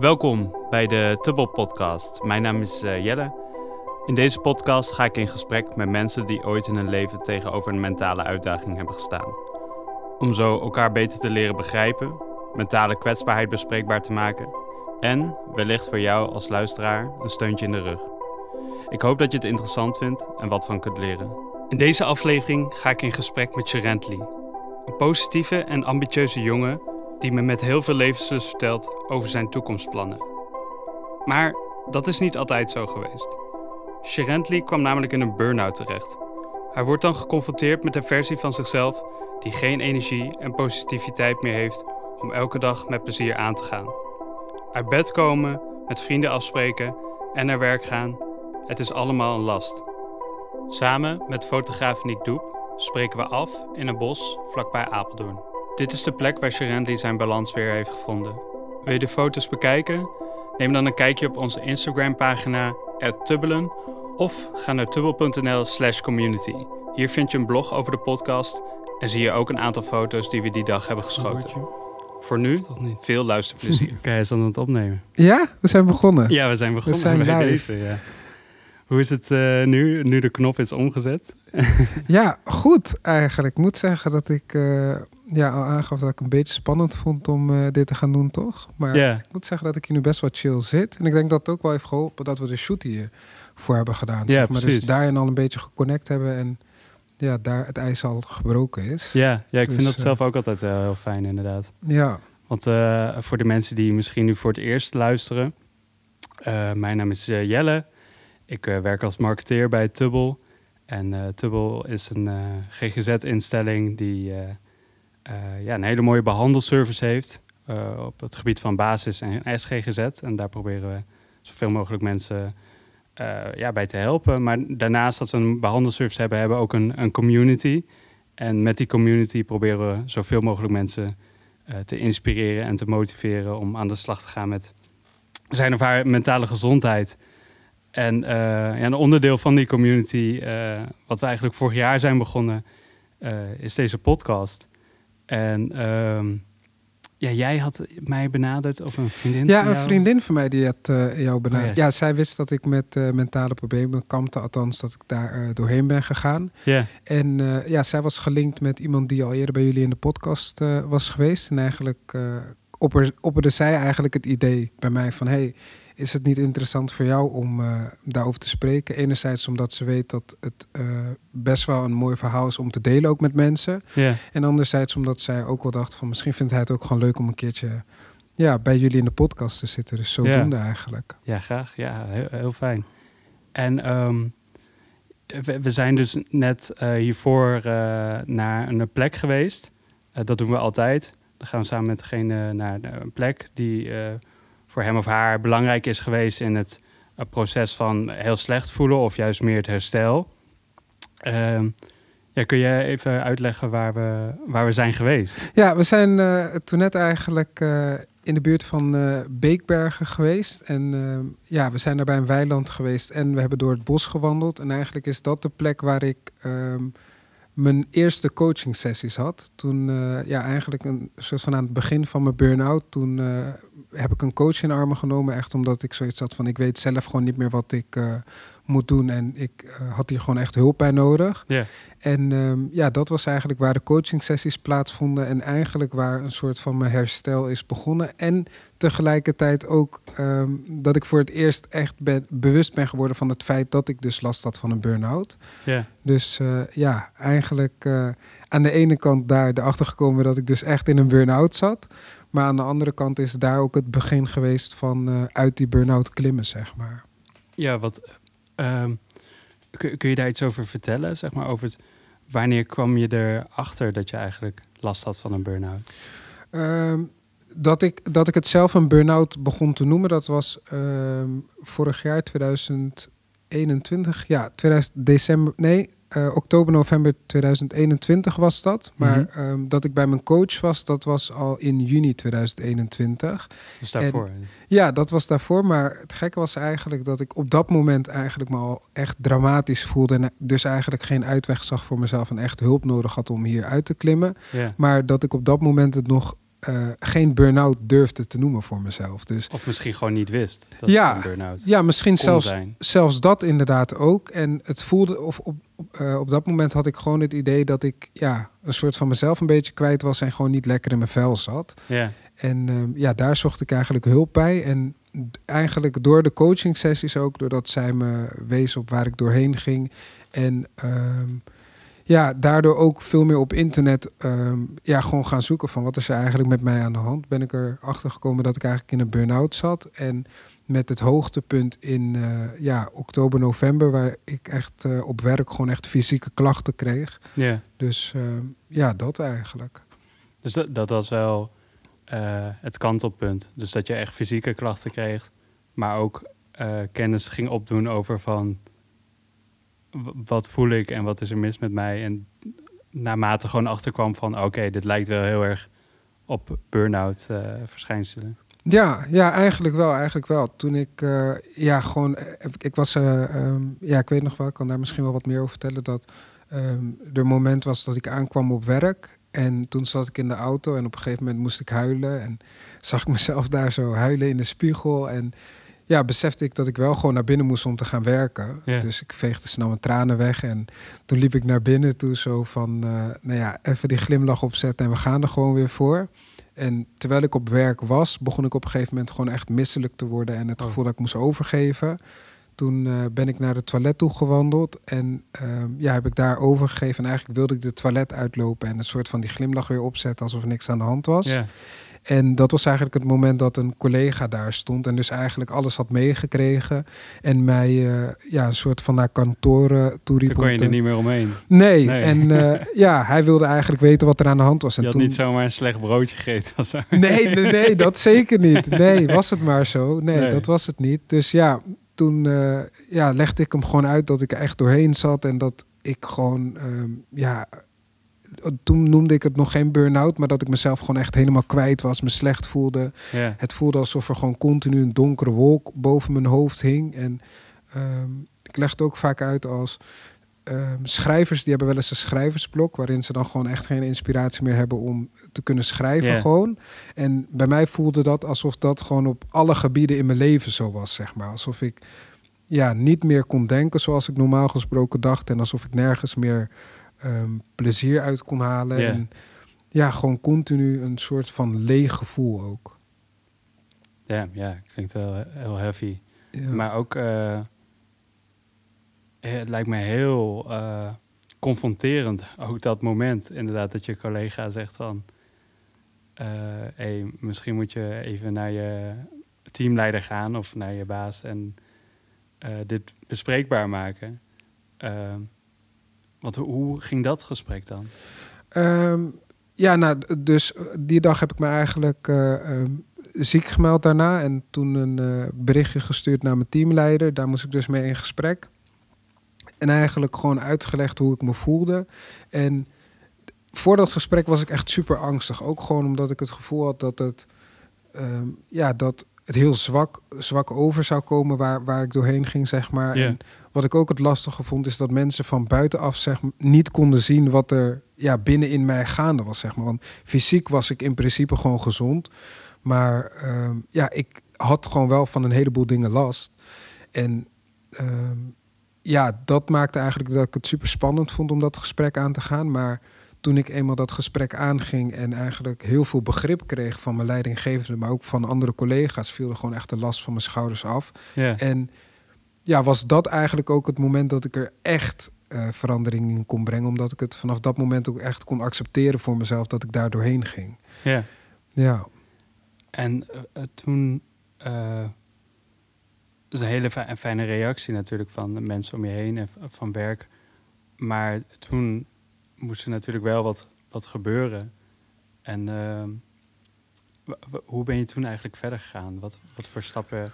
Welkom bij de Tubbel Podcast. Mijn naam is uh, Jelle. In deze podcast ga ik in gesprek met mensen die ooit in hun leven tegenover een mentale uitdaging hebben gestaan. Om zo elkaar beter te leren begrijpen, mentale kwetsbaarheid bespreekbaar te maken en wellicht voor jou als luisteraar een steuntje in de rug. Ik hoop dat je het interessant vindt en wat van kunt leren. In deze aflevering ga ik in gesprek met Sherently, een positieve en ambitieuze jongen die me met heel veel levenslust vertelt over zijn toekomstplannen. Maar dat is niet altijd zo geweest. Sherently kwam namelijk in een burn-out terecht. Hij wordt dan geconfronteerd met een versie van zichzelf die geen energie en positiviteit meer heeft om elke dag met plezier aan te gaan. Uit bed komen, met vrienden afspreken en naar werk gaan, het is allemaal een last. Samen met fotograaf Nick Doep spreken we af in een bos vlakbij Apeldoorn. Dit is de plek waar Sherendly zijn balans weer heeft gevonden. Wil je de foto's bekijken? Neem dan een kijkje op onze Instagram-pagina @tubbelen of ga naar tubbel.nl slash community. Hier vind je een blog over de podcast en zie je ook een aantal foto's die we die dag hebben geschoten. Voor nu, veel luisterplezier. Oké, hij is aan het opnemen. Ja, we zijn begonnen. Ja, we zijn begonnen We zijn bij deze. Ja. Hoe is het eh, nu, nu de knop is omgezet? Ja, goed eigenlijk. Ik moet zeggen dat ik eh, ja, al aangaf dat ik een beetje spannend vond om eh, dit te gaan doen, toch? Maar ik moet zeggen dat ik hier nu best wel chill zit. En ik denk dat het ook wel heeft geholpen dat we de shoot hier voor hebben gedaan. Ja, zeg maar. precies. Dus daarin al een beetje geconnect hebben en ja, daar het ijs al gebroken is. Ja, ja ik vind Dus, dat eh, zelf ook altijd eh, heel fijn inderdaad. Ja, Want voor de mensen die misschien nu voor het eerst luisteren. mijn naam is Jelle. Ik werk als marketeer bij Tubbel. En Tubbel is een GGZ-instelling die ja, een hele mooie behandelservice heeft. eh, op het gebied van basis en SGGZ. En daar proberen we zoveel mogelijk mensen eh, ja, bij te helpen. Maar daarnaast dat we een behandelservice hebben, hebben we ook een, een community. En met die community proberen we zoveel mogelijk mensen eh, te inspireren en te motiveren om aan de slag te gaan met zijn of haar mentale gezondheid. En eh, ja, een onderdeel van die community, eh, wat we eigenlijk vorig jaar zijn begonnen, eh, is deze podcast. En ehm, ja, jij had mij benaderd of een vriendin? ja van een jou? vriendin van mij die had eh, jou benaderd. Oh, ja. ja. zij wist dat ik met eh, mentale problemen kampte. Althans, dat ik daar eh, doorheen ben gegaan. Ja, En ja, zij was gelinkt met iemand die al eerder bij jullie in de podcast was geweest. En eigenlijk opper, opperde zij eigenlijk het idee bij mij van... hey, is het niet interessant voor jou om eh, daarover te spreken? Enerzijds omdat ze weet dat het eh, best wel een mooi verhaal is om te delen, ook met mensen. En anderzijds omdat zij ook wel dacht van... misschien vindt hij het ook gewoon leuk om een keertje ja, bij jullie in de podcast te zitten. Dus zodoende eigenlijk. ja, graag. Ja, heel, heel fijn. En ehm, we, we zijn dus net eh, hiervoor naar een plek geweest. Dat doen we altijd. Dan gaan we samen met degene naar een plek die voor hem of haar belangrijk is geweest in het eh, proces van heel slecht voelen of juist meer het herstel. Ehm, ja, kun je even uitleggen waar we, waar we zijn geweest? Ja, we zijn eh, toen net eigenlijk eh, in de buurt van Beekbergen geweest. En ja, we zijn daar bij een weiland geweest en we hebben door het bos gewandeld. En eigenlijk is dat de plek waar ik ehm, mijn eerste coaching sessies had. Toen, eh, ja, eigenlijk een soort van aan het begin van mijn burn-out. Toen eh, heb ik een coach in armen genomen. Echt omdat ik zoiets had van, ik weet zelf gewoon niet meer wat ik eh, moet doen. En ik eh, had hier gewoon echt hulp bij nodig. En ehm, ja, dat was eigenlijk waar de coaching sessies plaatsvonden. En eigenlijk waar een soort van mijn herstel is begonnen. En tegelijkertijd ook ehm, dat ik voor het eerst echt ben, bewust ben geworden van het feit dat ik dus last had van een burn-out. Dus eh, ja, eigenlijk eh, aan de ene kant daar erachter gekomen dat ik dus echt in een burn-out zat. Maar aan de andere kant is daar ook het begin geweest van uit die burn-out klimmen, zeg maar. ja wat ehm, kun, je daar iets over vertellen? Zeg maar over het, wanneer kwam je erachter dat je eigenlijk last had van een burn-out? Ehm, dat, ik, dat ik het zelf een burn-out begon te noemen, dat was ehm, vorig jaar 2021. Ja, 2000 december. Nee, eh, oktober, november 2021 was dat. Maar Mhm. ehm, dat ik bij mijn coach was, dat was al in juni 2021. Dus daarvoor. Ja, dat was daarvoor. Maar het gekke was eigenlijk dat ik op dat moment eigenlijk me al echt dramatisch voelde. En dus eigenlijk geen uitweg zag voor mezelf en echt hulp nodig had om hier uit te klimmen. Maar dat ik op dat moment het nog eh, geen burn-out durfde te noemen voor mezelf. Dus, of misschien gewoon niet wist dat ja, een burn-out Ja, misschien zelfs, zijn. zelfs dat inderdaad ook. En het voelde, of op, uh, op dat moment had ik gewoon het idee dat ik ja, een soort van mezelf een beetje kwijt was en gewoon niet lekker in mijn vel zat. Ja. En uh, ja, daar zocht ik eigenlijk hulp bij. En eigenlijk door de coaching sessies ook, doordat zij me wees op waar ik doorheen ging. En ehm, ja, daardoor ook veel meer op internet um, ja, gewoon gaan zoeken van wat is er eigenlijk met mij aan de hand. Ben ik erachter gekomen dat ik eigenlijk in een burn-out zat. En met het hoogtepunt in uh, ja, oktober, november, waar ik echt uh, op werk gewoon echt fysieke klachten kreeg. Ja. Dus uh, ja, dat eigenlijk. Dus dat, dat was wel uh, het kantelpunt. Dus dat je echt fysieke klachten kreeg, maar ook kennis ging opdoen over van wat voel ik en wat is er mis met mij. En naarmate gewoon achterkwam van oké, dit lijkt wel heel erg op burn-out uh, verschijnselen. Ja, ja, eigenlijk wel, eigenlijk wel. Toen ik, uh, ja, gewoon, ik, ik was, um, ja, ik weet nog wel, ik kan daar misschien wel wat meer over vertellen, dat um, er een moment was dat ik aankwam op werk en toen zat ik in de auto en op een gegeven moment moest ik huilen en zag ik mezelf daar zo huilen in de spiegel en ja, besefte ik dat ik wel gewoon naar binnen moest om te gaan werken. Ja. Dus ik veegde snel mijn tranen weg. En toen liep ik naar binnen toe zo van, uh, nou ja, even die glimlach opzetten en we gaan er gewoon weer voor. En terwijl ik op werk was, begon ik op een gegeven moment gewoon echt misselijk te worden en het Oh. gevoel dat ik moest overgeven. Toen uh, ben ik naar het toilet toe gewandeld en uh, ja, heb ik daar overgegeven. En eigenlijk wilde ik de toilet uitlopen en een soort van die glimlach weer opzetten alsof er niks aan de hand was. Ja. En dat was eigenlijk het moment dat een collega daar stond en dus eigenlijk alles had meegekregen en mij uh, ja, een soort van naar kantoren toeriep. Toen kon je er niet meer omheen. Nee, Nee. en uh, ja, hij wilde eigenlijk weten wat er aan de hand was. En Je had toen... niet zomaar een slecht broodje gegeten of zo. Nee, nee, nee, dat zeker niet. Nee, was het maar zo. Nee, Nee. dat was het niet. Dus ja, toen uh, ja, legde ik hem gewoon uit dat ik er echt doorheen zat en dat ik gewoon, um, ja, toen noemde ik het nog geen burn-out, maar dat ik mezelf gewoon echt helemaal kwijt was, me slecht voelde. Het voelde alsof er gewoon continu een donkere wolk boven mijn hoofd hing. En um, ik leg het ook vaak uit als um, schrijvers, die hebben wel eens een schrijversblok, waarin ze dan gewoon echt geen inspiratie meer hebben om te kunnen schrijven gewoon. En bij mij voelde dat alsof dat gewoon op alle gebieden in mijn leven zo was, zeg maar. Alsof ik ja, niet meer kon denken zoals ik normaal gesproken dacht en alsof ik nergens meer um, plezier uit kon halen. En ja, gewoon continu een soort van leeg gevoel ook. Ja, ja, klinkt wel heel heavy. Ja. Maar ook, uh, het lijkt me heel uh, confronterend, ook dat moment inderdaad dat je collega zegt van... Uh, hey, misschien moet je even naar je teamleider gaan of naar je baas en dit bespreekbaar maken. Want hoe ging dat gesprek dan? Um, ja, nou, dus die dag heb ik me eigenlijk uh, um, ziek gemeld daarna. En toen een uh, berichtje gestuurd naar mijn teamleider. Daar moest ik dus mee in gesprek. En eigenlijk gewoon uitgelegd hoe ik me voelde. En voor dat gesprek was ik echt super angstig. Ook gewoon omdat ik het gevoel had dat het... Um, ja, dat het heel zwak, zwak over zou komen waar, waar ik doorheen ging, zeg maar. En wat ik ook het lastige vond, is dat mensen van buitenaf zeg, niet konden zien wat er ja, binnen in mij gaande was, zeg maar. Want fysiek was ik in principe gewoon gezond. Maar um, ja, ik had gewoon wel van een heleboel dingen last. En um, ja, dat maakte eigenlijk dat ik het super spannend vond om dat gesprek aan te gaan. Maar toen ik eenmaal dat gesprek aanging en eigenlijk heel veel begrip kreeg van mijn leidinggevende, maar ook van andere collega's, viel er gewoon echt de last van mijn schouders af. En ja, was dat eigenlijk ook het moment dat ik er echt uh, verandering in kon brengen, omdat ik het vanaf dat moment ook echt kon accepteren voor mezelf dat ik daar doorheen ging. Ja. Ja. En uh, toen. Uh, dat is een hele fi- fijne reactie natuurlijk van de mensen om je heen en van werk. Maar toen moest er natuurlijk wel wat, wat gebeuren. En uh, hoe ben je toen eigenlijk verder gegaan? Wat, wat voor stappen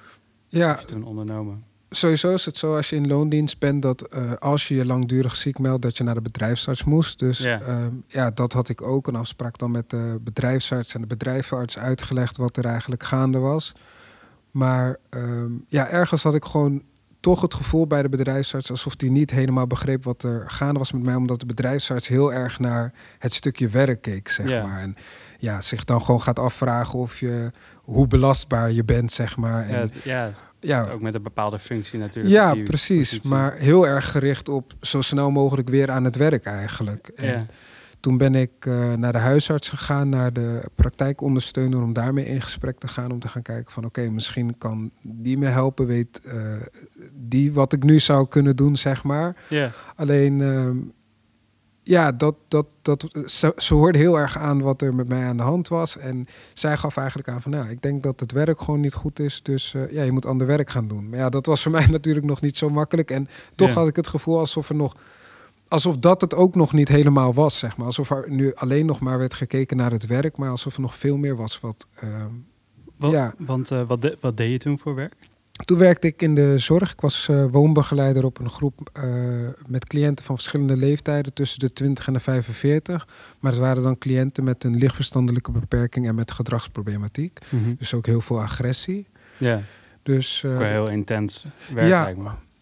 ja, heb je toen ondernomen? Sowieso is het zo als je in loondienst bent dat uh, als je je langdurig ziek meldt, dat je naar de bedrijfsarts moest. Dus ja. Uh, ja, dat had ik ook. Een afspraak dan met de bedrijfsarts en de bedrijfsarts uitgelegd wat er eigenlijk gaande was. Maar uh, ja, ergens had ik gewoon toch het gevoel bij de bedrijfsarts alsof die niet helemaal begreep wat er gaande was met mij, omdat de bedrijfsarts heel erg naar het stukje werk keek, zeg maar. En ja, zich dan gewoon gaat afvragen of je hoe belastbaar je bent, zeg maar. Ja, En, ja, ja, ook met een bepaalde functie natuurlijk. ja, precies. positie. Maar heel erg gericht op zo snel mogelijk weer aan het werk eigenlijk. En Ja, toen ben ik eh, naar de huisarts gegaan, naar de praktijkondersteuner, om daarmee in gesprek te gaan. Om te gaan kijken van oké, misschien kan die me helpen. Weet eh, die wat ik nu zou kunnen doen, zeg maar. ja, Alleen, ehm, ja, dat, dat, dat, ze, ze hoorde heel erg aan wat er met mij aan de hand was. En zij gaf eigenlijk aan van, nou, ik denk dat het werk gewoon niet goed is. Dus eh, ja, je moet ander werk gaan doen. Maar ja, dat was voor mij natuurlijk nog niet zo makkelijk. En toch had ik het gevoel alsof er nog... Alsof dat het ook nog niet helemaal was, zeg maar. Alsof er nu alleen nog maar werd gekeken naar het werk. Maar alsof er nog veel meer was wat... ehm, Wat, Ja. Want eh, wat, de- wat deed je toen voor werk? Toen werkte ik in de zorg. Ik was eh, woonbegeleider op een groep eh, met cliënten van verschillende leeftijden, tussen de 20 en de 45. Maar het waren dan cliënten met een lichtverstandelijke beperking en met gedragsproblematiek. Dus ook heel veel agressie. Ja, Dus wel heel intens werk ja.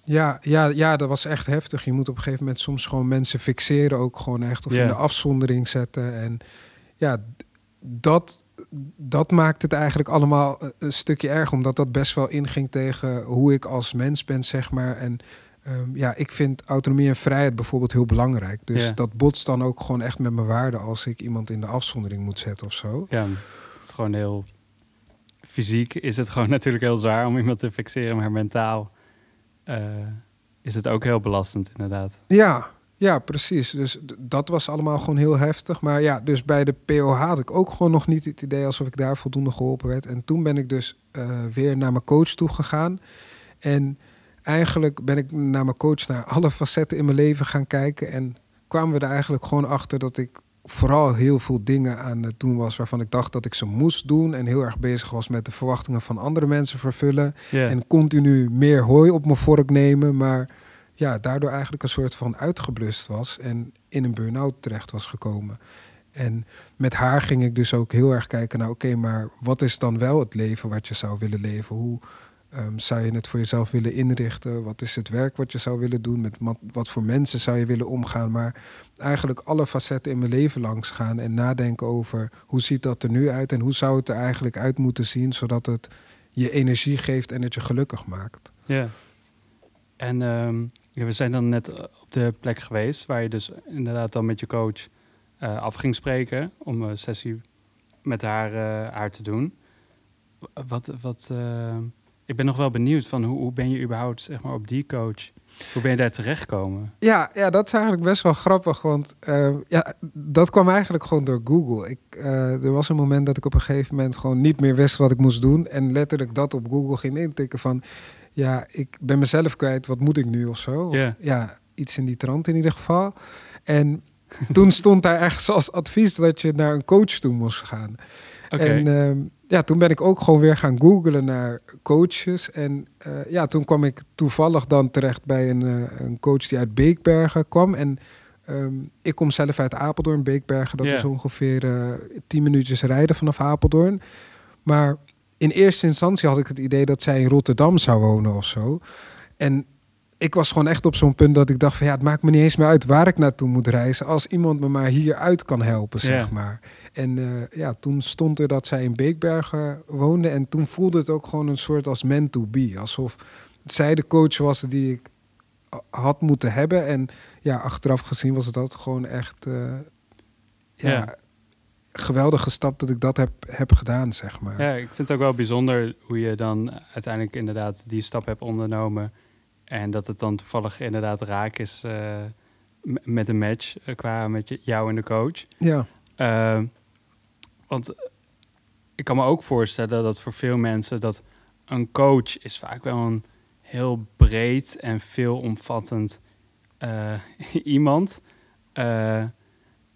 Ja, ja, ja, dat was echt heftig. Je moet op een gegeven moment soms gewoon mensen fixeren, ook gewoon echt of in de afzondering zetten. En ja, dat, dat maakt het eigenlijk allemaal eh, een stukje erg, omdat dat best wel inging tegen hoe ik als mens ben, zeg maar. En ehm, ja, ik vind autonomie en vrijheid bijvoorbeeld heel belangrijk. Dus dat botst dan ook gewoon echt met mijn waarden als ik iemand in de afzondering moet zetten of zo. Ja, het is gewoon heel... Fysiek is het gewoon natuurlijk heel zwaar om iemand te fixeren, maar mentaal eh, is het ook heel belastend inderdaad. Ja, ja, precies. Dus dat was allemaal gewoon heel heftig. Maar ja, dus bij de POH had ik ook gewoon nog niet het idee alsof ik daar voldoende geholpen werd. En toen ben ik dus eh, weer naar mijn coach toe gegaan. En eigenlijk ben ik naar mijn coach naar alle facetten in mijn leven gaan kijken. En kwamen we er eigenlijk gewoon achter dat ik vooral heel veel dingen aan het doen was waarvan ik dacht dat ik ze moest doen. En heel erg bezig was met de verwachtingen van andere mensen vervullen. En continu meer hooi op mijn vork nemen, maar ja, daardoor eigenlijk een soort van uitgeblust was en in een burn-out terecht was gekomen. En met haar ging ik dus ook heel erg kijken naar, oké, maar wat is dan wel het leven wat je zou willen leven? Hoe ehm, zou je het voor jezelf willen inrichten? Wat is het werk wat je zou willen doen? Met wat, voor mensen zou je willen omgaan? Maar eigenlijk alle facetten in mijn leven langs gaan en nadenken over hoe ziet dat er nu uit en hoe zou het er eigenlijk uit moeten zien, zodat het je energie geeft en het je gelukkig maakt. ja. En ehm, we zijn dan net eh, op de plek geweest waar je dus inderdaad dan met je coach eh, af ging spreken om een sessie met haar, eh, haar te doen. Wat, wat, eh, ik ben nog wel benieuwd van hoe, hoe ben je überhaupt zeg maar, op die coach, hoe ben je daar terechtgekomen? Ja, ja, dat is eigenlijk best wel grappig, want eh, ja, dat kwam eigenlijk gewoon door Google. Ik, eh, er was een moment dat ik op een gegeven moment gewoon niet meer wist wat ik moest doen en letterlijk dat op Google ging intikken van, ja, ik ben mezelf kwijt, wat moet ik nu of zo? Of, Ja. ja, iets in die trant in ieder geval. En toen stond daar ergens als advies dat je naar een coach toe moest gaan. En ehm, ja, toen ben ik ook gewoon weer gaan googlen naar coaches. En eh, ja, toen kwam ik toevallig dan terecht bij een, eh, een coach die uit Beekbergen kwam. En ehm, ik kom zelf uit Apeldoorn, Beekbergen. Dat is ongeveer eh, tien minuutjes rijden vanaf Apeldoorn. Maar in eerste instantie had ik het idee dat zij in Rotterdam zou wonen of zo. En ik was gewoon echt op zo'n punt dat ik dacht van ja, het maakt me niet eens meer uit waar ik naartoe moet reizen. Als iemand me maar hieruit kan helpen, zeg maar. En eh, ja, toen stond er dat zij in Beekbergen woonde. En toen voelde het ook gewoon een soort als meant to be. Alsof zij de coach was die ik had moeten hebben. En ja, achteraf gezien was dat gewoon echt eh, ja, Ja. geweldige stap dat ik dat heb, heb gedaan, zeg maar. Ja, ik vind het ook wel bijzonder hoe je dan uiteindelijk inderdaad die stap hebt ondernomen. En dat het dan toevallig inderdaad raak is eh, met een match eh, qua met jou en de coach. Ja, Eh, want ik kan me ook voorstellen dat voor veel mensen dat een coach is vaak wel een heel breed en veelomvattend iemand. En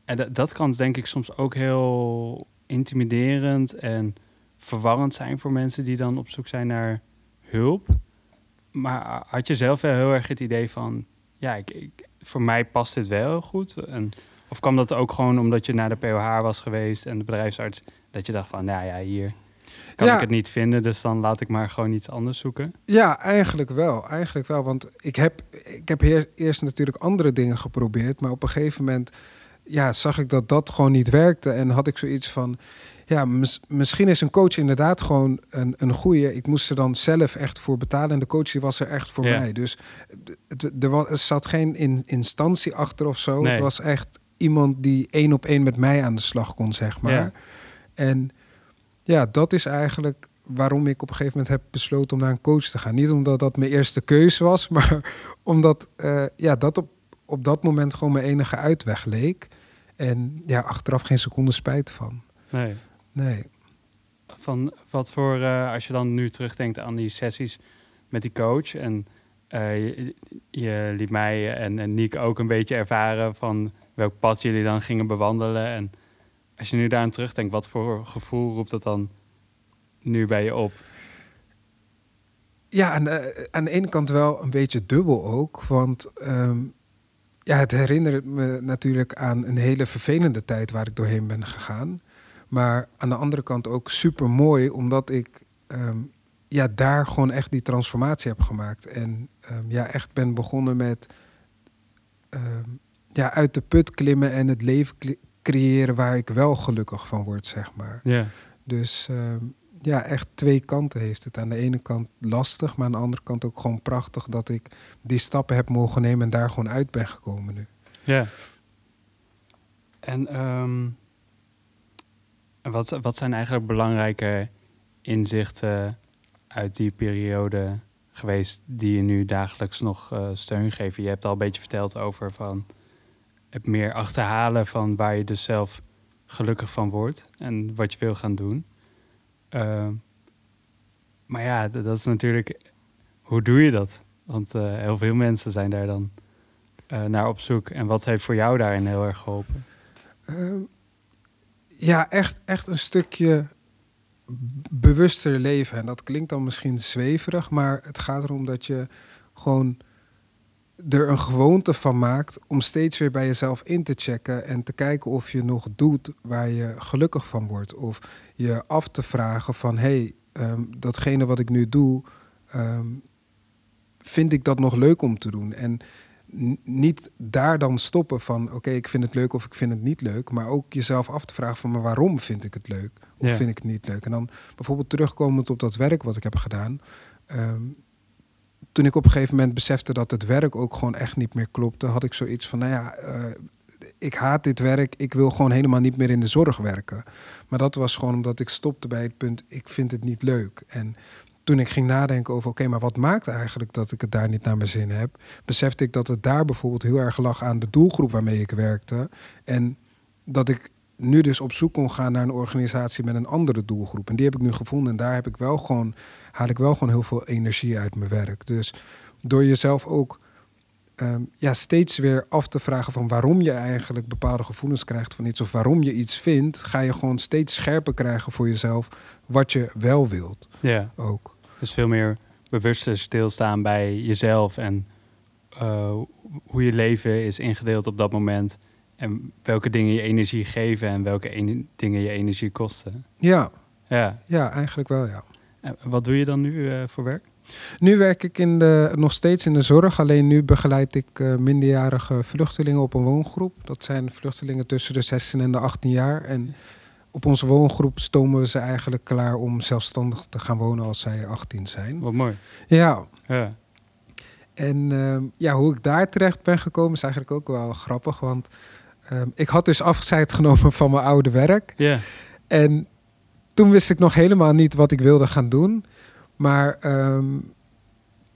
dat, dat kan denk ik soms ook heel intimiderend en verwarrend zijn voor mensen die dan op zoek zijn naar hulp. Maar had je zelf wel heel erg het idee van, ja, ik, ik, voor mij past dit wel heel goed? En, of kwam dat ook gewoon omdat je naar de POH was geweest en de bedrijfsarts, dat je dacht van, nou ja, hier, kan ik het niet vinden, dus dan laat ik maar gewoon iets anders zoeken? Ja, eigenlijk wel. Eigenlijk wel. Want ik heb, ik heb eerst natuurlijk andere dingen geprobeerd, maar op een gegeven moment ja, zag ik dat dat gewoon niet werkte. En had ik zoiets van, ja, misschien is een coach inderdaad gewoon een, een goede. Ik moest er dan zelf echt voor betalen. En de coach die was er echt voor mij. Dus er, was, er zat geen in, instantie achter of zo. Het was echt iemand die één op één met mij aan de slag kon, zeg maar. En ja, dat is eigenlijk waarom ik op een gegeven moment heb besloten om naar een coach te gaan. Niet omdat dat mijn eerste keuze was, maar omdat uh, ja, dat op, op dat moment gewoon mijn enige uitweg leek. En ja, achteraf geen seconde spijt van. Nee. Nee. Van wat voor, uh, als je dan nu terugdenkt aan die sessies met die coach en uh, je, je, liet mij en, en Niek ook een beetje ervaren van welk pad jullie dan gingen bewandelen. En als je nu daar aan terugdenkt, wat voor gevoel roept dat dan nu bij je op? Ja, aan de, aan de ene kant wel een beetje dubbel ook. Want um, ja, het herinnert me natuurlijk aan een hele vervelende tijd waar ik doorheen ben gegaan. Maar aan de andere kant ook super mooi, omdat ik um, ja, daar gewoon echt die transformatie heb gemaakt. En um, ja, echt ben begonnen met um, ja, uit de put klimmen en het leven creëren waar ik wel gelukkig van word, zeg maar. Ja. Dus ja, echt twee kanten heeft het. Aan de ene kant lastig, maar aan de andere kant ook gewoon prachtig dat ik die stappen heb mogen nemen en daar gewoon uit ben gekomen nu. Ja. En um, wat, wat zijn eigenlijk belangrijke inzichten uit die periode geweest die je nu dagelijks nog uh, steun geven? Je hebt al een beetje verteld over van het meer achterhalen van waar je dus zelf gelukkig van wordt en wat je wil gaan doen. Uh, maar ja, dat is natuurlijk, hoe doe je dat? Want uh, heel veel mensen zijn daar dan uh, naar op zoek. En wat heeft voor jou daarin heel erg geholpen? Ehm, ja, echt, echt een stukje bewuster leven. En dat klinkt dan misschien zweverig, maar het gaat erom dat je gewoon er een gewoonte van maakt om steeds weer bij jezelf in te checken en te kijken of je nog doet waar je gelukkig van wordt. Of je af te vragen van hé, hey, um, datgene wat ik nu doe, um, vind ik dat nog leuk om te doen? En niet daar dan stoppen van oké, ik vind het leuk of ik vind het niet leuk, maar ook jezelf af te vragen van maar waarom vind ik het leuk of vind ik het niet leuk? En dan bijvoorbeeld terugkomend op dat werk wat ik heb gedaan. Um, toen ik op een gegeven moment besefte dat het werk ook gewoon echt niet meer klopte, had ik zoiets van, nou ja, uh, ik haat dit werk, ik wil gewoon helemaal niet meer in de zorg werken. Maar dat was gewoon omdat ik stopte bij het punt, ik vind het niet leuk. En toen ik ging nadenken over, oké, maar wat maakt eigenlijk dat ik het daar niet naar mijn zin heb, besefte ik dat het daar bijvoorbeeld heel erg lag aan de doelgroep waarmee ik werkte. En dat ik nu dus op zoek kon gaan naar een organisatie met een andere doelgroep. En die heb ik nu gevonden. En daar heb ik wel gewoon, haal ik wel gewoon heel veel energie uit mijn werk. Dus door jezelf ook Ehm, ja, steeds weer af te vragen van waarom je eigenlijk bepaalde gevoelens krijgt van iets of waarom je iets vindt, ga je gewoon steeds scherper krijgen voor jezelf wat je wel wilt. Ja. Ook. Dus veel meer bewuster stilstaan bij jezelf en uh, hoe je leven is ingedeeld op dat moment. En welke dingen je energie geven en welke dingen je energie kosten. Ja. Ja, ja eigenlijk wel, ja. En wat doe je dan nu uh, voor werk? Nu werk ik in de, nog steeds in de zorg, alleen nu begeleid ik uh, minderjarige vluchtelingen op een woongroep. Dat zijn vluchtelingen tussen de 16 en de 18 jaar. En op onze woongroep stomen we ze eigenlijk klaar om zelfstandig te gaan wonen als zij 18 zijn. Wat mooi. Ja. ja. En uh, ja, hoe ik daar terecht ben gekomen is eigenlijk ook wel grappig. Want uh, ik had dus afscheid genomen van mijn oude werk. Ja. En toen wist ik nog helemaal niet wat ik wilde gaan doen. Maar um,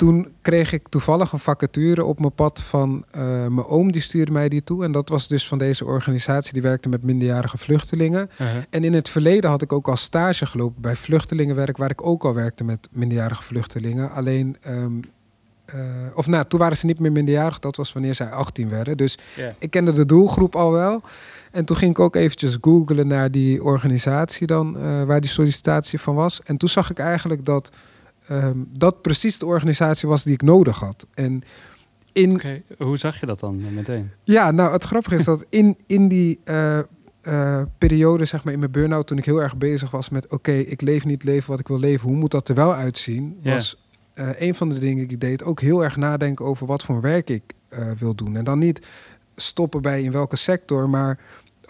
toen kreeg ik toevallig een vacature op mijn pad van uh, mijn oom, die stuurde mij die toe. En dat was dus van deze organisatie die werkte met minderjarige vluchtelingen. Uh -huh. En in het verleden had ik ook al stage gelopen bij vluchtelingenwerk, waar ik ook al werkte met minderjarige vluchtelingen. Alleen, um, uh, of nou, toen waren ze niet meer minderjarig, dat was wanneer zij 18 werden. Dus yeah. ik kende de doelgroep al wel. En toen ging ik ook eventjes googlen naar die organisatie dan, uh, waar die sollicitatie van was. En toen zag ik eigenlijk dat um, dat precies de organisatie was die ik nodig had. En in... Okay. Hoe zag je dat dan meteen? Ja, nou het grappige is dat in, in die... Uh, uh, periode zeg maar, in mijn burn-out, toen ik heel erg bezig was met... oké, ik leef niet leven wat ik wil leven, hoe moet dat er wel uitzien? Was uh, een van de dingen die ik deed ook heel erg nadenken over wat voor werk ik wil doen. En dan niet stoppen bij in welke sector, maar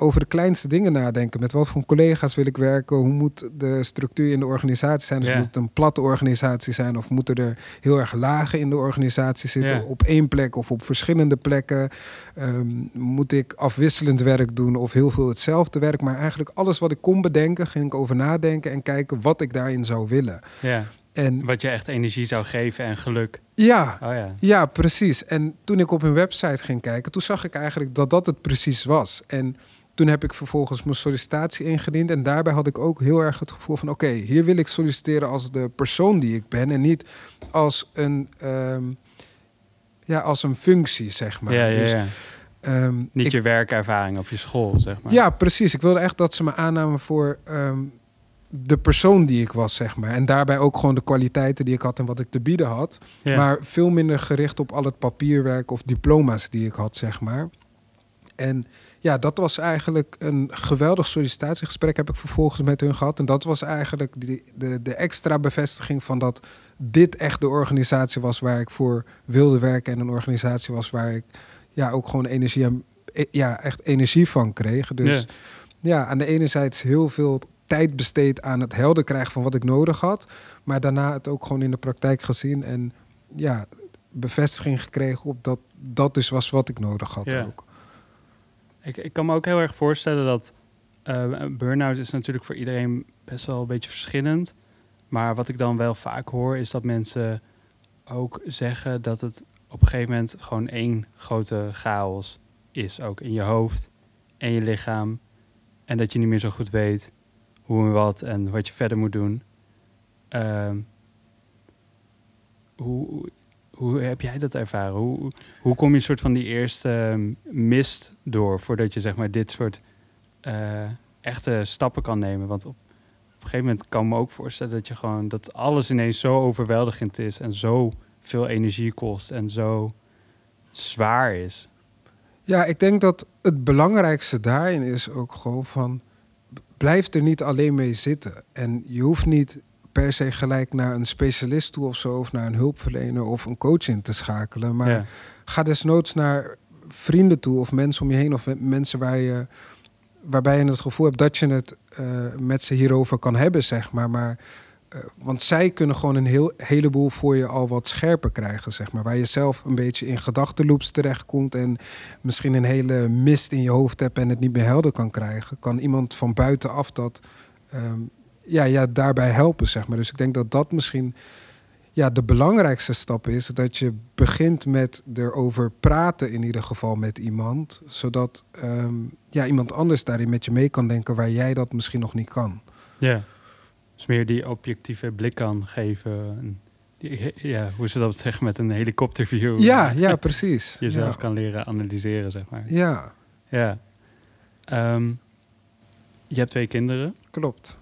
over de kleinste dingen nadenken. Met wat voor collega's wil ik werken? Hoe moet de structuur in de organisatie zijn? Dus moet het een platte organisatie zijn? Of moeten er heel erg lagen in de organisatie zitten? Op één plek of op verschillende plekken? Ehm, moet ik afwisselend werk doen of heel veel hetzelfde werk? Maar eigenlijk alles wat ik kon bedenken, ging ik over nadenken en kijken wat ik daarin zou willen. Ja. En, Wat je echt energie zou geven en geluk. Ja, oh ja, ja, precies. En toen ik op hun website ging kijken, toen zag ik eigenlijk dat dat het precies was. En toen heb ik vervolgens mijn sollicitatie ingediend. En daarbij had ik ook heel erg het gevoel van... oké, hier wil ik solliciteren als de persoon die ik ben... en niet als een, ehm, ja, als een functie, zeg maar. Ja, ja, dus. Ehm, niet je werkervaring of je school, zeg maar. Ja, precies. Ik wilde echt dat ze me aannamen voor ehm, de persoon die ik was, zeg maar. En daarbij ook gewoon de kwaliteiten die ik had en wat ik te bieden had. Maar veel minder gericht op al het papierwerk of diploma's die ik had, zeg maar. En ja, dat was eigenlijk een geweldig sollicitatiegesprek heb ik vervolgens met hun gehad. En dat was eigenlijk die, de, de extra bevestiging van dat dit echt de organisatie was waar ik voor wilde werken. En een organisatie was waar ik ja, ook gewoon energie en e, ja, echt energie van kreeg. Dus ja, aan de ene zijde heel veel tijd besteed aan het helder krijgen van wat ik nodig had. Maar daarna het ook gewoon in de praktijk gezien. En ja, bevestiging gekregen op dat dat dus was wat ik nodig had ja. ook. Ik, ik kan me ook heel erg voorstellen dat uh, burn-out is natuurlijk voor iedereen best wel een beetje verschillend. Maar wat ik dan wel vaak hoor, is dat mensen ook zeggen dat het op een gegeven moment gewoon één grote chaos is. Ook in je hoofd en je lichaam. En dat je niet meer zo goed weet hoe en wat en wat je verder moet doen. Uh, hoe, hoe heb jij dat ervaren? Hoe, hoe kom je soort van die eerste ehm, mist door voordat je zeg maar dit soort uh, echte stappen kan nemen? Want op, op een gegeven moment kan ik me ook voorstellen dat je gewoon dat alles ineens zo overweldigend is en zo veel energie kost en zo zwaar is. Ja, ik denk dat het belangrijkste daarin is ook gewoon van blijf er niet alleen mee zitten. En je hoeft niet per se gelijk naar een specialist toe of zo, of naar een hulpverlener of een coach in te schakelen. Maar ga desnoods naar vrienden toe of mensen om je heen of mensen waar je, waarbij je het gevoel hebt dat je het uh, met ze hierover kan hebben, zeg maar. maar want zij kunnen gewoon een heel, heleboel voor je al wat scherper krijgen, zeg maar. Waar je zelf een beetje in gedachtenloops terechtkomt en misschien een hele mist in je hoofd hebt en het niet meer helder kan krijgen. Kan iemand van buitenaf dat um, ja, ja, daarbij helpen, zeg maar. Dus ik denk dat dat misschien ja, de belangrijkste stap is. Dat je begint met erover praten in ieder geval met iemand. Zodat ehm, ja, iemand anders daarin met je mee kan denken waar jij dat misschien nog niet kan. Ja, dus meer die objectieve blik kan geven. Die, ja, hoe ze dat zeggen met een helikopterview. Ja, ja, precies. Jezelf kan leren analyseren, zeg maar. Ja. Ja. Um, je hebt twee kinderen. Klopt.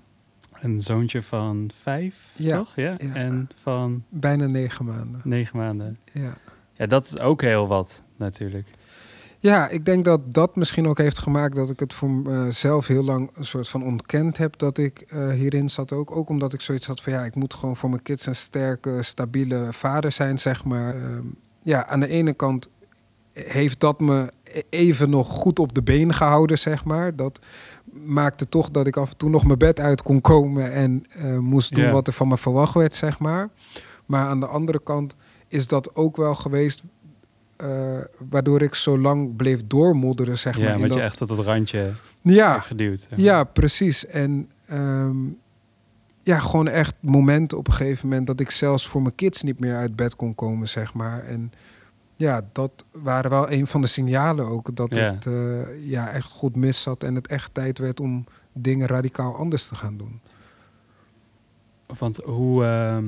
Een zoontje van vijf, ja, toch? Ja? En van... Bijna negen maanden. Negen maanden. Ja. Ja, dat is ook heel wat, natuurlijk. Ja, ik denk dat dat misschien ook heeft gemaakt dat ik het voor mezelf heel lang een soort van ontkend heb dat ik uh, hierin zat. Ook, ook omdat ik zoiets had van ja, ik moet gewoon voor mijn kids een sterke, stabiele vader zijn, zeg maar. Uh, ja, aan de ene kant heeft dat me e-, even nog goed op de been gehouden, zeg maar. Dat maakte toch dat ik af en toe nog mijn bed uit kon komen en uh, moest doen wat er van me verwacht werd, zeg maar. Maar aan de andere kant is dat ook wel geweest uh, waardoor ik zo lang bleef doormodderen, zeg ja, maar. Ja, want je echt tot het randje ja, geduwd. Zeg maar. Ja, precies. En um, ja, gewoon echt momenten op een gegeven moment dat ik zelfs voor mijn kids niet meer uit bed kon komen, zeg maar. En ja, dat waren wel een van de signalen ook. Dat het uh, ja, echt goed mis zat en het echt tijd werd om dingen radicaal anders te gaan doen. Want hoe. Uh,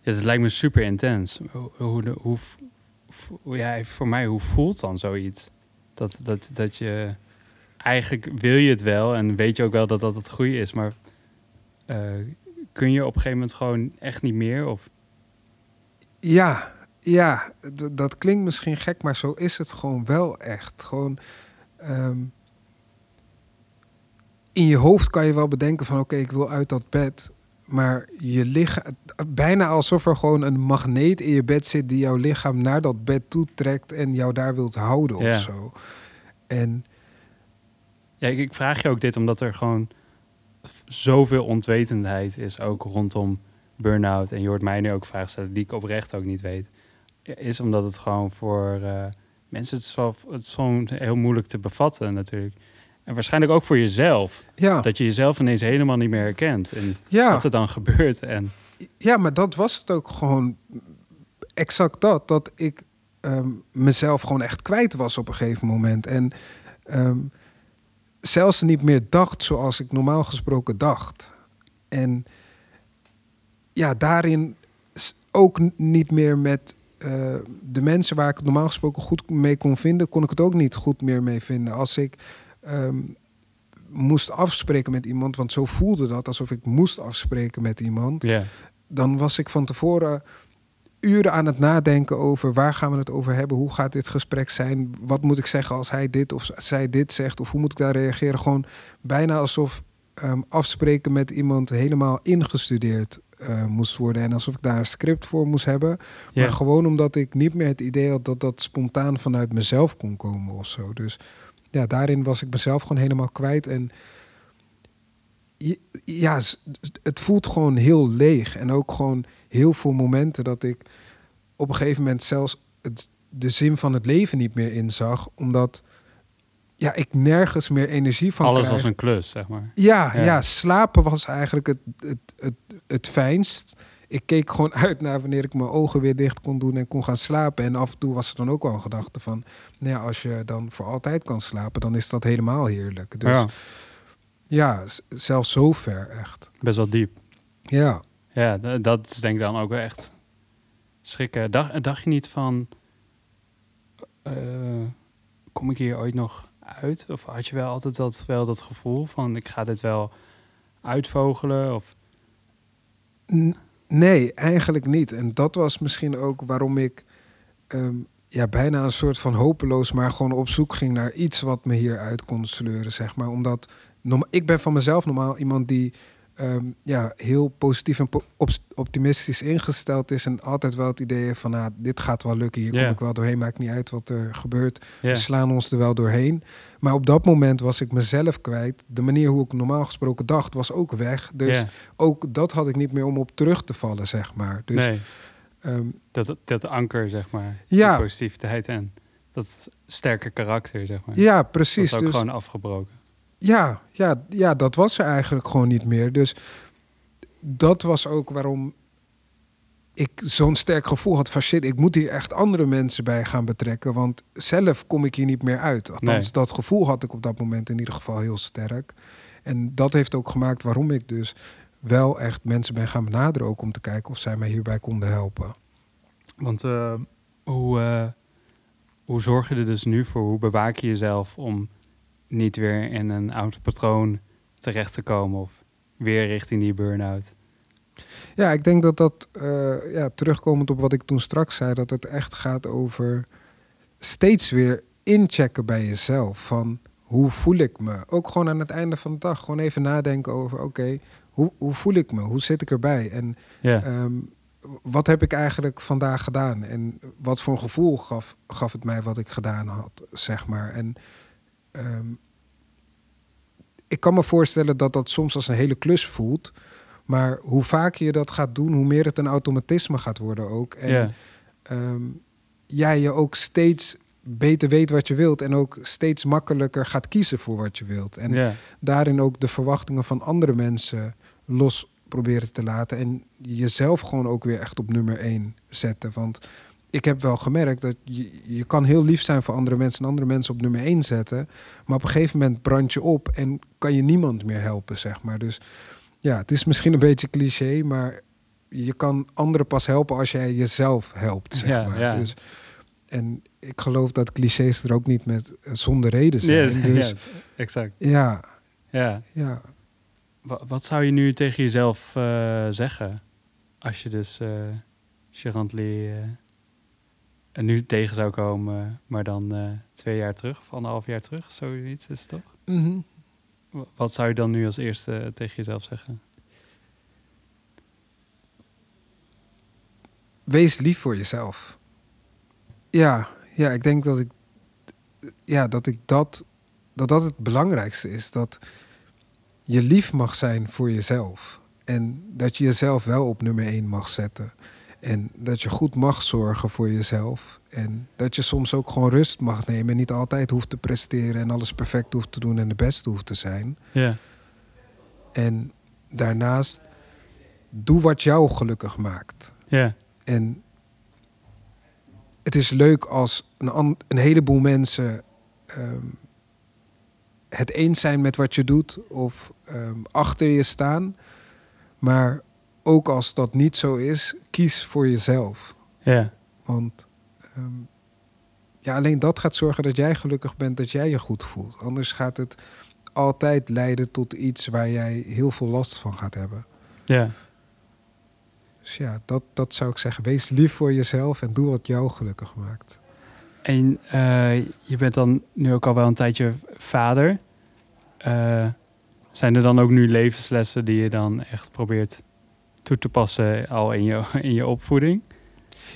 ja, het lijkt me super intens. Hoe, hoe, hoe, ja, voor mij, hoe voelt dan zoiets? Dat, dat, dat je. Eigenlijk wil je het wel en weet je ook wel dat dat het goede is, maar. Uh, kun je op een gegeven moment gewoon echt niet meer? Of? Ja, ja, dat klinkt misschien gek, maar zo is het gewoon wel echt. Gewoon, ehm, in je hoofd kan je wel bedenken van oké, ik wil uit dat bed. Maar je lichaam, bijna alsof er gewoon een magneet in je bed zit die jouw lichaam naar dat bed toe trekt en jou daar wilt houden Ja. of zo. En Ja, ik, ik vraag je ook dit omdat er gewoon zoveel ontwetendheid is, ook rondom burn-out. En je hoort mij nu ook vragen stellen die ik oprecht ook niet weet. Is omdat het gewoon voor eh, mensen, het is, wel, het is gewoon heel moeilijk te bevatten natuurlijk. En waarschijnlijk ook voor jezelf. ja, Dat je jezelf ineens helemaal niet meer herkent. En ja. wat er dan gebeurt. En Ja, maar dat was het ook gewoon exact dat. Dat ik ehm, mezelf gewoon echt kwijt was op een gegeven moment. En ehm, zelfs niet meer dacht zoals ik normaal gesproken dacht. En ja, daarin ook niet meer met eh, de mensen waar ik het normaal gesproken goed mee kon vinden, kon ik het ook niet goed meer mee vinden. Als ik ehm, moest afspreken met iemand, want zo voelde dat alsof ik moest afspreken met iemand dan was ik van tevoren uren aan het nadenken over waar gaan we het over hebben, hoe gaat dit gesprek zijn, wat moet ik zeggen als hij dit of zij dit zegt, of hoe moet ik daar reageren. Gewoon bijna alsof ehm, afspreken met iemand helemaal ingestudeerd eh, moest worden en alsof ik daar een script voor moest hebben. Maar gewoon omdat ik niet meer het idee had dat dat spontaan vanuit mezelf kon komen of zo. Dus ja, daarin was ik mezelf gewoon helemaal kwijt. En ja, het voelt gewoon heel leeg. En ook gewoon heel veel momenten dat ik op een gegeven moment zelfs het, de zin van het leven niet meer inzag. Omdat ja, ik nergens meer energie van Alles krijg. als een klus, zeg maar. Ja, Ja. ja. slapen was eigenlijk het, het, het, het fijnst. Ik keek gewoon uit naar wanneer ik mijn ogen weer dicht kon doen en kon gaan slapen. En af en toe was er dan ook wel een gedachte van... Nou ja, als je dan voor altijd kan slapen, dan is dat helemaal heerlijk. Dus ja, ja, zelfs zover echt. best wel diep. Ja. Ja, dat denk ik dan ook wel echt schrikken. Dacht, dacht je niet van, eh, kom ik hier ooit nog uit? Of had je wel altijd dat, wel dat gevoel van, ik ga dit wel uitvogelen? Of, N- Nee, eigenlijk niet. En dat was misschien ook waarom ik ehm, ja, bijna een soort van hopeloos, maar gewoon op zoek ging naar iets wat me hieruit kon sleuren, zeg maar. Omdat ik ben van mezelf normaal iemand die ehm, ja, heel positief en po- optimistisch ingesteld is en altijd wel het idee van, nou, dit gaat wel lukken, hier kom ik wel doorheen, maakt niet uit wat er gebeurt. We slaan ons er wel doorheen. Maar op dat moment was ik mezelf kwijt. De manier hoe ik normaal gesproken dacht was ook weg. Dus ook dat had ik niet meer om op terug te vallen, zeg maar. Dus nee, ehm, dat, dat anker, zeg maar. Ja. Positiviteit en dat sterke karakter, zeg maar. ja, dat precies. is ook Dus, gewoon afgebroken. Ja, ja, ja, dat was er eigenlijk gewoon niet meer. Dus dat was ook waarom ik zo'n sterk gevoel had van shit, ik moet hier echt andere mensen bij gaan betrekken. Want zelf kom ik hier niet meer uit. Althans, Nee. dat gevoel had ik op dat moment in ieder geval heel sterk. En dat heeft ook gemaakt waarom ik dus wel echt mensen ben gaan benaderen ook om te kijken of zij mij hierbij konden helpen. Want eh, hoe, eh, hoe zorg je er dus nu voor? Hoe bewaak je jezelf om niet weer in een oud patroon terecht te komen of weer richting die burn-out? Ja, ik denk dat dat, eh, ja, terugkomend op wat ik toen straks zei, dat het echt gaat over steeds weer inchecken bij jezelf. Van hoe voel ik me? Ook gewoon aan het einde van de dag. Gewoon even nadenken over, oké, hoe, hoe voel ik me? Hoe zit ik erbij? En ehm, wat heb ik eigenlijk vandaag gedaan? En wat voor een gevoel gaf, gaf het mij wat ik gedaan had, zeg maar. En ehm, ik kan me voorstellen dat dat soms als een hele klus voelt. Maar hoe vaker je dat gaat doen, hoe meer het een automatisme gaat worden ook. En ehm, jij je ook steeds beter weet wat je wilt. En ook steeds makkelijker gaat kiezen voor wat je wilt. En daarin ook de verwachtingen van andere mensen los proberen te laten. En jezelf gewoon ook weer echt op nummer één zetten. Want ik heb wel gemerkt dat je, je kan heel lief zijn voor andere mensen en andere mensen op nummer één zetten. Maar op een gegeven moment brand je op en kan je niemand meer helpen, zeg maar. Dus ja, het is misschien een beetje cliché, maar je kan anderen pas helpen als jij jezelf helpt, zeg Ja, maar. ja. Dus, en ik geloof dat clichés er ook niet met eh, zonder reden zijn. ja, dus ja, exact. ja, Ja. ja. Wa- Wat zou je nu tegen jezelf eh, zeggen als je dus uh, Gerantly en nu tegen zou komen, maar dan eh, twee jaar terug of anderhalf jaar terug, zoiets is het toch? Mhm. Wa- Wat zou je dan nu als eerste tegen jezelf zeggen? Wees lief voor jezelf. Ja, ja, ik denk dat ik, ja, dat ik dat, dat dat het belangrijkste is. Dat je lief mag zijn voor jezelf. En dat je jezelf wel op nummer één mag zetten. En dat je goed mag zorgen voor jezelf. En dat je soms ook gewoon rust mag nemen. En niet altijd hoeft te presteren en alles perfect hoeft te doen en de beste hoeft te zijn. Ja, En daarnaast, doe wat jou gelukkig maakt. ja, En het is leuk als een, een heleboel mensen ehm, het eens zijn met wat je doet of ehm, achter je staan. Maar ook als dat niet zo is, kies voor jezelf. ja, Want ehm, ja, alleen dat gaat zorgen dat jij gelukkig bent, dat jij je goed voelt. Anders gaat het altijd leiden tot iets waar jij heel veel last van gaat hebben. ja. Dus ja, dat, dat zou ik zeggen. Wees lief voor jezelf en doe wat jou gelukkig maakt. En eh, je bent dan nu ook al wel een tijdje vader. Eh, zijn er dan ook nu levenslessen die je dan echt probeert toe te passen al in je, in je opvoeding?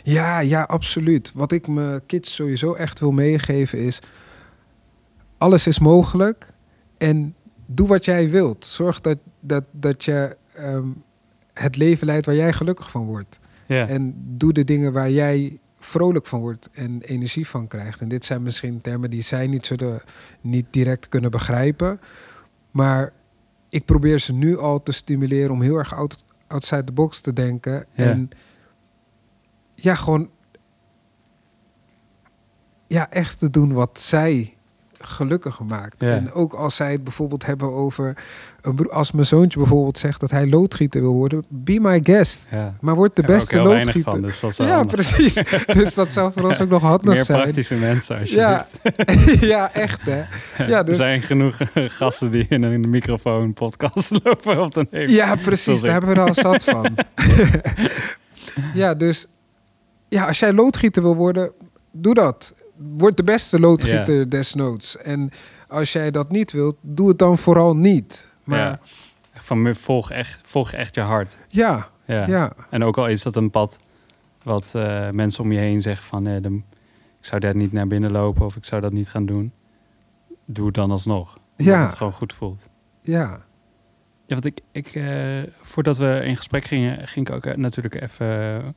Ja, ja, absoluut. Wat ik mijn kids sowieso echt wil meegeven is... alles is mogelijk en doe wat jij wilt. Zorg dat, dat, dat je ehm, het leven leidt waar jij gelukkig van wordt. Ja, En doe de dingen waar jij vrolijk van wordt en energie van krijgt. En dit zijn misschien termen die zij niet zullen niet direct kunnen begrijpen. Maar ik probeer ze nu al te stimuleren om heel erg outside the box te denken. Ja. En ja, gewoon ja, echt te doen wat zij gelukkig maakt. Ja. En ook als zij het bijvoorbeeld hebben over... Als mijn zoontje bijvoorbeeld zegt dat hij loodgieter wil worden... Be my guest. ja. Maar word de beste loodgieter. van, dus Ja, handig. precies. dus dat zou voor ons ook nog handig Meer zijn. praktische mensen als je Ja, ja, echt hè. ja, dus- Er zijn genoeg gasten die in een microfoon podcast lopen op te nemen. Ja, precies. Daar hebben we er al zat van. ja, dus ja, als jij loodgieter wil worden, doe dat. Word de beste loodgieter desnoods. En als jij dat niet wilt, doe het dan vooral niet. Maar Ja. Van volg echt, volg echt je hart. ja, Ja. ja, En ook al is dat een pad wat eh, mensen om je heen zeggen van... eh, dan, ik zou daar niet naar binnen lopen of ik zou dat niet gaan doen. Doe het dan alsnog. Omdat Ja. het gewoon goed voelt. ja, Ja, want ik, ik eh, voordat we in gesprek gingen, ging ik ook eh, natuurlijk even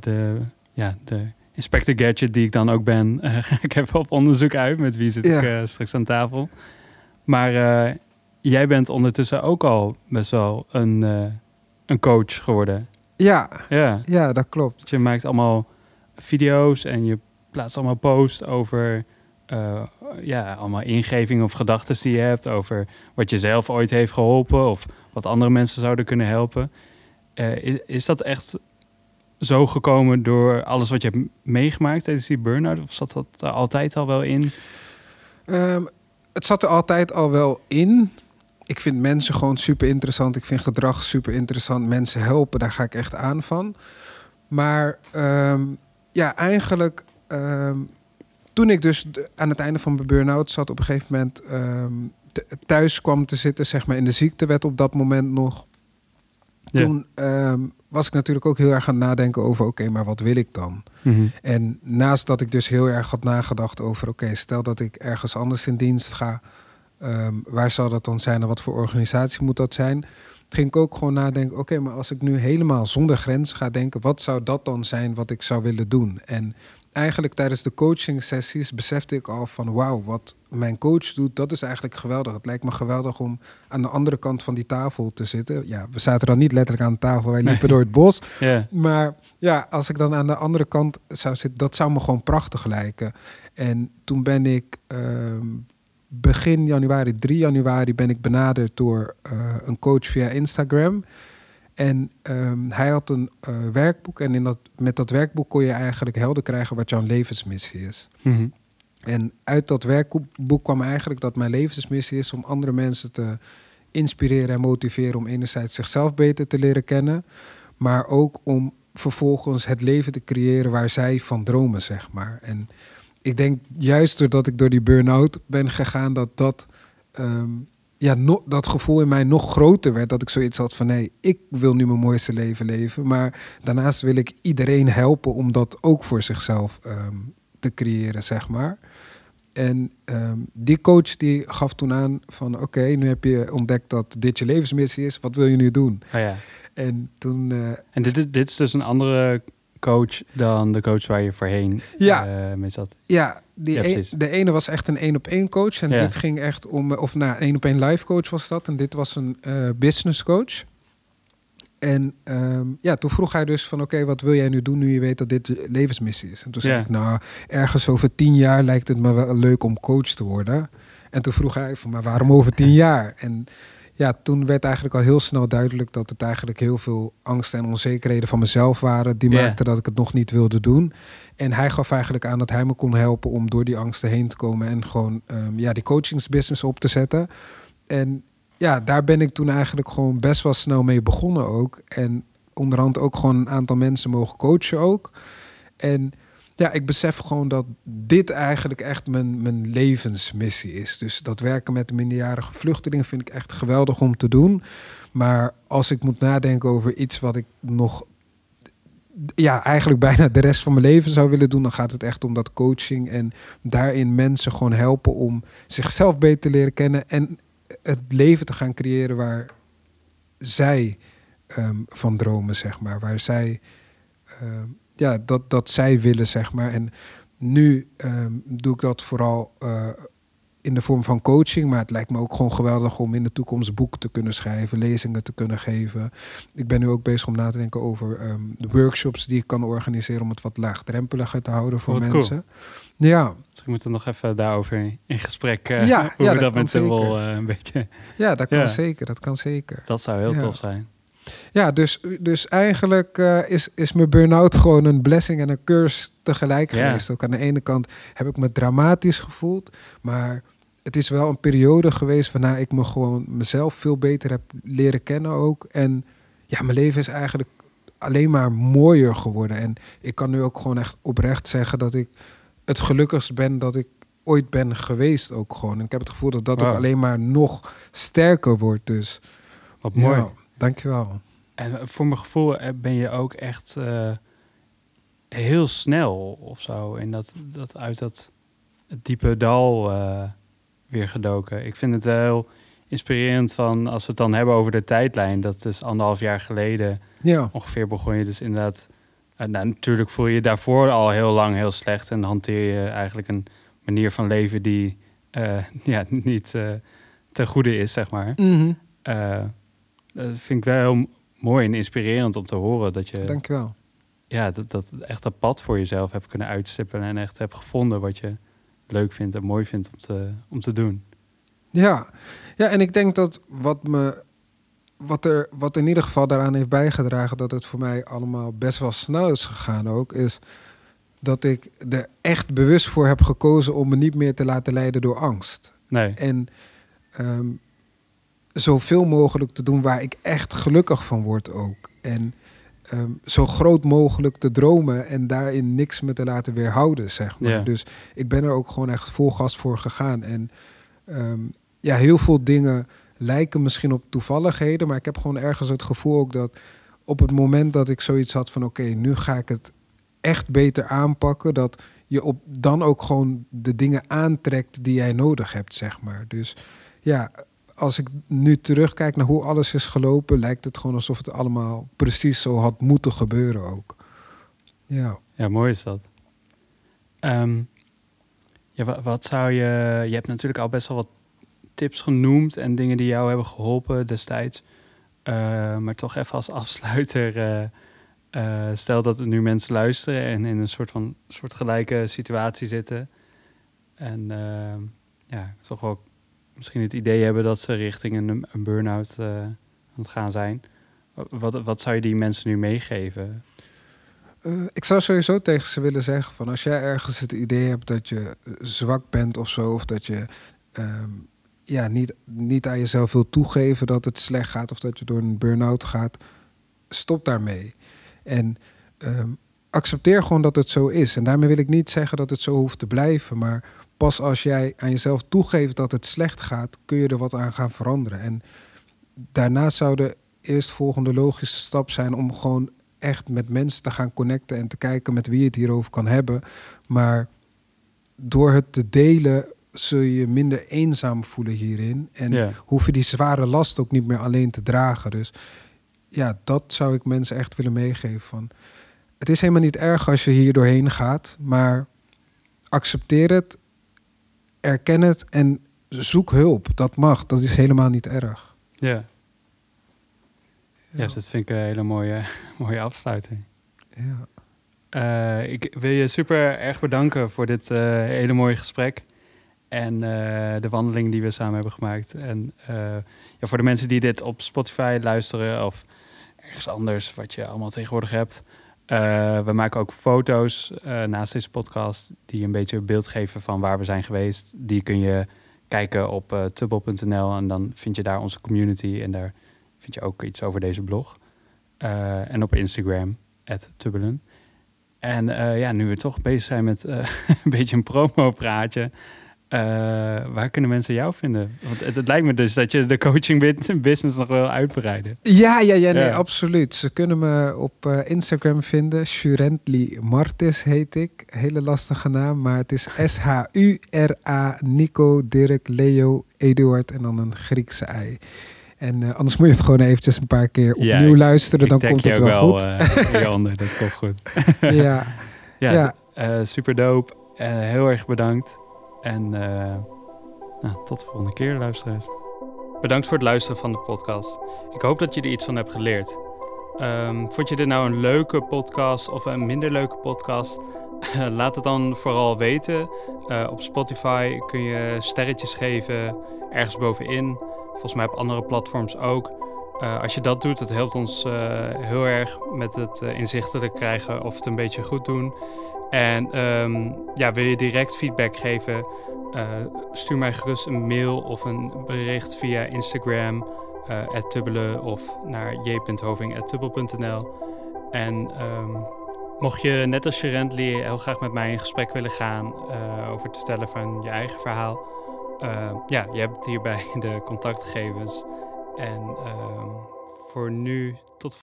de, ja, de Inspector Gadget die ik dan ook ben. eh, ik heb op onderzoek uit met wie zit Ja. ik eh, straks aan tafel. Maar eh, jij bent ondertussen ook al best wel een, een coach geworden. ja, Ja, ja, dat klopt. je maakt allemaal video's en je plaatst allemaal posts over ja, allemaal ingevingen of gedachten die je hebt over wat je zelf ooit heeft geholpen of wat andere mensen zouden kunnen helpen. Is, is dat echt zo gekomen door alles wat je hebt meegemaakt tijdens die burn-out? Of zat dat altijd al wel in? Ehm, het zat er altijd al wel in. Ik vind mensen gewoon super interessant. Ik vind gedrag super interessant. Mensen helpen, daar ga ik echt aan van. Maar ehm, ja, eigenlijk ehm, toen ik dus aan het einde van mijn burn-out zat, op een gegeven moment thuis kwam te zitten, zeg maar in de ziektewet op dat moment nog. Ja. Toen ehm, was ik natuurlijk ook heel erg aan het nadenken over, oké, maar wat wil ik dan? Mhm. En naast dat ik dus heel erg had nagedacht over, oké, stel dat ik ergens anders in dienst ga, ehm, waar zal dat dan zijn en wat voor organisatie moet dat zijn? Ging ik ook gewoon nadenken, oké, maar als ik nu helemaal zonder grens ga denken, wat zou dat dan zijn wat ik zou willen doen? En eigenlijk tijdens de coaching sessies besefte ik al van, wauw, wat mijn coach doet, dat is eigenlijk geweldig. Het lijkt me geweldig om aan de andere kant van die tafel te zitten. Ja, we zaten dan niet letterlijk aan de tafel, wij liepen Nee. door het bos. Maar ja, als ik dan aan de andere kant zou zitten, dat zou me gewoon prachtig lijken. En toen ben ik ehm, begin januari, 3 januari, ben ik benaderd door eh, een coach via Instagram. En ehm, hij had een eh, werkboek en in dat, met dat werkboek kon je eigenlijk helder krijgen wat jouw levensmissie is. Mhm. En uit dat werkboek kwam eigenlijk dat mijn levensmissie is om andere mensen te inspireren en motiveren om enerzijds zichzelf beter te leren kennen, maar ook om vervolgens het leven te creëren waar zij van dromen, zeg maar. En ik denk juist doordat ik door die burn-out ben gegaan, dat dat, ehm, ja, no, dat gevoel in mij nog groter werd. Dat ik zoiets had van nee, ik wil nu mijn mooiste leven leven. Maar daarnaast wil ik iedereen helpen om dat ook voor zichzelf ehm, te creëren, zeg maar. En ehm, die coach die gaf toen aan van oké, nu heb je ontdekt dat dit je levensmissie is. Wat wil je nu doen? Oh ja. En toen... Uh, en dit, dit is dus een andere coach dan de coach waar je voorheen ja. Uh, mee zat? Ja, die een, de ene was echt een één-op-één coach. En dit ging echt om... Of nou, één-op-één live coach was dat. En dit was een uh, business coach. En um, ja, toen vroeg hij dus van oké, wat wil jij nu doen nu je weet dat dit levensmissie is? En toen zei ik, nou, ergens over tien jaar lijkt het me wel leuk om coach te worden. En toen vroeg hij van, maar waarom over tien jaar? En ja, toen werd eigenlijk al heel snel duidelijk dat het eigenlijk heel veel angsten en onzekerheden van mezelf waren. Die yeah. maakten dat ik het nog niet wilde doen. En hij gaf eigenlijk aan dat hij me kon helpen om door die angsten heen te komen en gewoon um, ja, die coachingsbusiness op te zetten. En ja, daar ben ik toen eigenlijk gewoon best wel snel mee begonnen ook. En onderhand ook gewoon een aantal mensen mogen coachen ook. En ja, ik besef gewoon dat dit eigenlijk echt mijn, mijn levensmissie is. Dus dat werken met de minderjarige vluchtelingen vind ik echt geweldig om te doen. Maar als ik moet nadenken over iets wat ik nog ja, eigenlijk bijna de rest van mijn leven zou willen doen, dan gaat het echt om dat coaching en daarin mensen gewoon helpen om zichzelf beter te leren kennen en het leven te gaan creëren waar zij ehm, van dromen, zeg maar. Waar zij, ehm, ja, dat, dat zij willen, zeg maar. En nu ehm, doe ik dat vooral uh, in de vorm van coaching. Maar het lijkt me ook gewoon geweldig om in de toekomst boeken te kunnen schrijven, lezingen te kunnen geven. Ik ben nu ook bezig om na te denken over de workshops die ik kan organiseren om het wat laagdrempeliger te houden voor mensen. Ja. Dus ik moet er nog even daarover in gesprek. Uh, ja, hoe ja, dat, dat met Sibyl uh, een beetje. Ja, dat kan zeker. Dat kan zeker. Dat zou heel tof zijn. Ja, dus, dus eigenlijk uh, is, is mijn burn-out gewoon een blessing en een curse tegelijk geweest. Ook aan de ene kant heb ik me dramatisch gevoeld, maar het is wel een periode geweest waarna ik me gewoon mezelf veel beter heb leren kennen ook. En ja, mijn leven is eigenlijk alleen maar mooier geworden. En ik kan nu ook gewoon echt oprecht zeggen dat ik het gelukkigst ben dat ik ooit ben geweest ook gewoon. En ik heb het gevoel dat dat ook alleen maar nog sterker wordt. Dus wat mooi. Ja, dankjewel. En voor mijn gevoel eh, ben je ook echt uh, heel snel of zo in dat, dat uit dat diepe dal uh, weer gedoken. Ik vind het heel inspirerend van als we het dan hebben over de tijdlijn. Dat is anderhalf jaar geleden ja. ongeveer begon je dus inderdaad nou, natuurlijk voel je je daarvoor al heel lang heel slecht en hanteer je eigenlijk een manier van leven die uh, ja, niet uh, ten goede is, zeg maar. Mm dat vind ik wel heel mooi en inspirerend om te horen dat je. Dankjewel. Ja, dat, dat echt dat pad voor jezelf hebt kunnen uitstippelen en echt hebt gevonden wat je leuk vindt en mooi vindt om te, om te doen. Ja. ja, en ik denk dat wat me wat er, wat in ieder geval daaraan heeft bijgedragen dat het voor mij allemaal best wel snel is gegaan ook, is dat ik er echt bewust voor heb gekozen om me niet meer te laten leiden door angst. Nee. En um, zoveel mogelijk te doen waar ik echt gelukkig van word ook. En um, zo groot mogelijk te dromen en daarin niks me te laten weerhouden, zeg maar. Dus ik ben er ook gewoon echt vol gas voor gegaan. En um, ja, heel veel dingen lijken misschien op toevalligheden, maar ik heb gewoon ergens het gevoel ook dat op het moment dat ik zoiets had van oké, nu ga ik het echt beter aanpakken, dat je op dan ook gewoon de dingen aantrekt die jij nodig hebt, zeg maar. Dus ja, als ik nu terugkijk naar hoe alles is gelopen, lijkt het gewoon alsof het allemaal precies zo had moeten gebeuren ook. Ja. Ja, mooi is dat. Um, ja, wat, zou je. Je hebt natuurlijk al best wel wat tips genoemd en dingen die jou hebben geholpen destijds. Uh, maar toch even als afsluiter. Uh, uh, stel dat er nu mensen luisteren en in een soort van soortgelijke situatie zitten. En ja, toch wel misschien het idee hebben dat ze richting een, een burn-out aan het gaan zijn. Wat, wat zou je die mensen nu meegeven? ik zou sowieso tegen ze willen zeggen van als jij ergens het idee hebt dat je zwak bent of zo, of dat je um, ja, niet, niet aan jezelf wil toegeven dat het slecht gaat of dat je door een burn-out gaat, stop daarmee. En ehm, accepteer gewoon dat het zo is. En daarmee wil ik niet zeggen dat het zo hoeft te blijven. Maar pas als jij aan jezelf toegeeft dat het slecht gaat, kun je er wat aan gaan veranderen. En daarna zou de eerstvolgende logische stap zijn om gewoon echt met mensen te gaan connecten en te kijken met wie je het hierover kan hebben. Maar door het te delen zul je je minder eenzaam voelen hierin. En hoef je die zware last ook niet meer alleen te dragen. Dus ja, dat zou ik mensen echt willen meegeven. Van, het is helemaal niet erg als je hier doorheen gaat, maar accepteer het, erken het en zoek hulp. Dat mag, dat is helemaal niet erg. Ja. Ja, dus dat vind ik een hele mooie, mooie afsluiting. ja. Eh, ik wil je super erg bedanken voor dit eh, hele mooie gesprek. En eh, de wandeling die we samen hebben gemaakt. En ja, voor de mensen die dit op Spotify luisteren of ergens anders, wat je allemaal tegenwoordig hebt. Eh, we maken ook foto's eh, naast deze podcast die een beetje beeld geven van waar we zijn geweest. Die kun je kijken op uh, tubbel.nl en dan vind je daar onze community en daar vind je ook iets over deze blog. Eh, en op Instagram, tubbelen. En ja, nu we toch bezig zijn met een beetje een promo-praatje. Uh, waar kunnen mensen jou vinden? Want het, het, lijkt me dus dat je de coaching business nog wil uitbreiden. Ja, ja, ja, nee, ja. absoluut. Ze kunnen me op uh, Instagram vinden. Shurentli Martis heet ik. Hele lastige naam, maar het is S-H-U-R-A Nico Dirk Leo Eduard en dan een Griekse ei. En uh, anders moet je het gewoon eventjes een paar keer opnieuw ja, luisteren, ik dan komt het wel, wel goed. Dat komt goed. ja, ja, ja. Super dope. heel erg bedankt. En nou, tot de volgende keer, luisteraars. Bedankt voor het luisteren van de podcast. Ik hoop dat je er iets van hebt geleerd. Um, vond je dit nou een leuke podcast of een minder leuke podcast? Laat het dan vooral weten. Uh, op Spotify kun je sterretjes geven, ergens bovenin. Volgens mij op andere platforms ook. Uh, als je dat doet, dat helpt ons heel erg met het inzichtelijk krijgen of het een beetje goed doen. En um, ja, wil je direct feedback geven? stuur mij gerust een mail of een bericht via Instagram, tubbelen of naar j.hoving.tubbel.nl. En um, mocht je net als Sherently heel graag met mij in gesprek willen gaan over het vertellen van je eigen verhaal. Uh, ja, je hebt hierbij de contactgegevens. En uh, voor nu, tot